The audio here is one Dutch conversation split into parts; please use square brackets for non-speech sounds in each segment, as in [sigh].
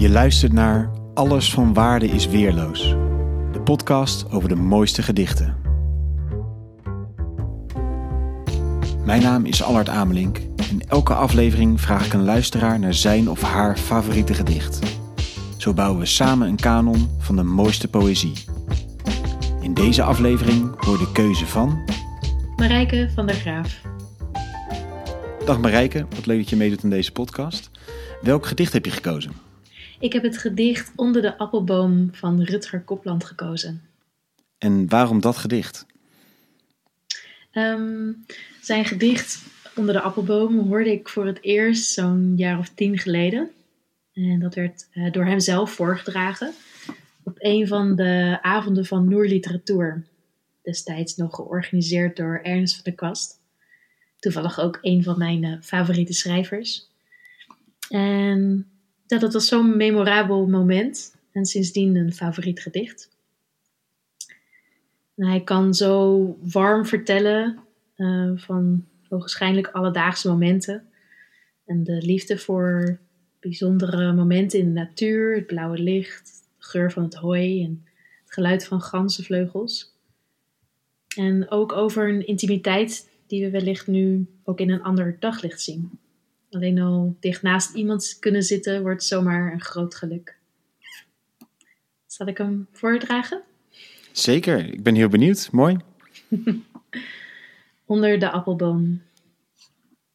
Je luistert naar Alles van Waarde is Weerloos, de podcast over de mooiste gedichten. Mijn naam is Allard Amelink en elke aflevering vraag ik een luisteraar naar zijn of haar favoriete gedicht. Zo bouwen we samen een kanon van de mooiste poëzie. In deze aflevering hoor de keuze van. Marijke van der Graaf. Dag Marijke, wat leuk dat je meedoet aan deze podcast. Welk gedicht heb je gekozen? Ik heb het gedicht Onder de appelboom van Rutger Kopland gekozen. En waarom dat gedicht? Ehm, zijn gedicht Onder de appelboom hoorde ik voor het eerst zo'n jaar of tien geleden. En dat werd uh, door hem zelf voorgedragen op een van de avonden van Literatuur. Destijds nog georganiseerd door Ernst van der Kwast. Toevallig ook een van mijn uh, favoriete schrijvers. En ja, dat was zo'n memorabel moment. En sindsdien een favoriet gedicht. Hij kan zo warm vertellen uh, van waarschijnlijk alledaagse momenten. En de liefde voor bijzondere momenten in de natuur, het blauwe licht, de geur van het hooi en het geluid van ganzenvleugels. En ook over een intimiteit die we wellicht nu ook in een ander daglicht zien. Alleen al dicht naast iemand kunnen zitten wordt zomaar een groot geluk. Zal ik hem voordragen? Zeker, ik ben heel benieuwd. Mooi. [laughs] Onder de appelboom.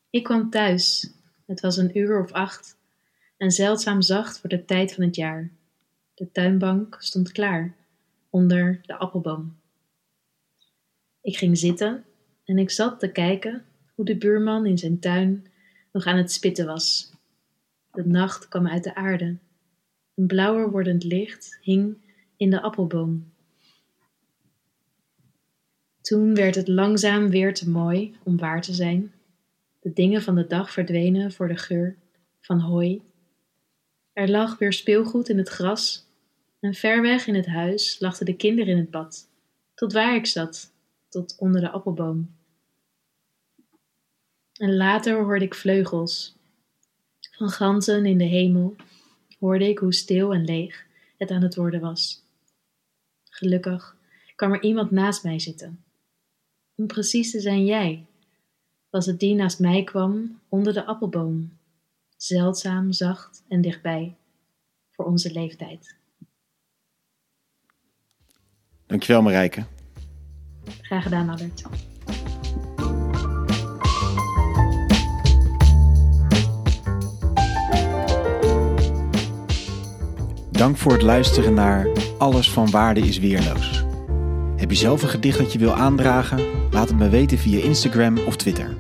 Ik kwam thuis. Het was een uur of acht en zeldzaam zacht voor de tijd van het jaar. De tuinbank stond klaar, onder de appelboom. Ik ging zitten en ik zat te kijken hoe de buurman in zijn tuin nog aan het spitten was. De nacht kwam uit de aarde. Een blauwer wordend licht hing in de appelboom. Toen werd het langzaam weer te mooi om waar te zijn. De dingen van de dag verdwenen voor de geur van hooi. Er lag weer speelgoed in het gras en ver weg in het huis lachten de kinderen in het bad, tot waar ik zat, tot onder de appelboom. En later hoorde ik vleugels. Van ganzen in de hemel hoorde ik hoe stil en leeg het aan het worden was. Gelukkig kwam er iemand naast mij zitten. Om precies te zijn jij, was het die naast mij kwam onder de appelboom, zeldzaam, zacht en dichtbij, voor onze leeftijd. Dankjewel Marijke. Graag gedaan, Albert. Dank voor het luisteren naar Alles van Waarde is Weerloos. Heb je zelf een gedicht dat je wil aandragen? Laat het me weten via Instagram of Twitter.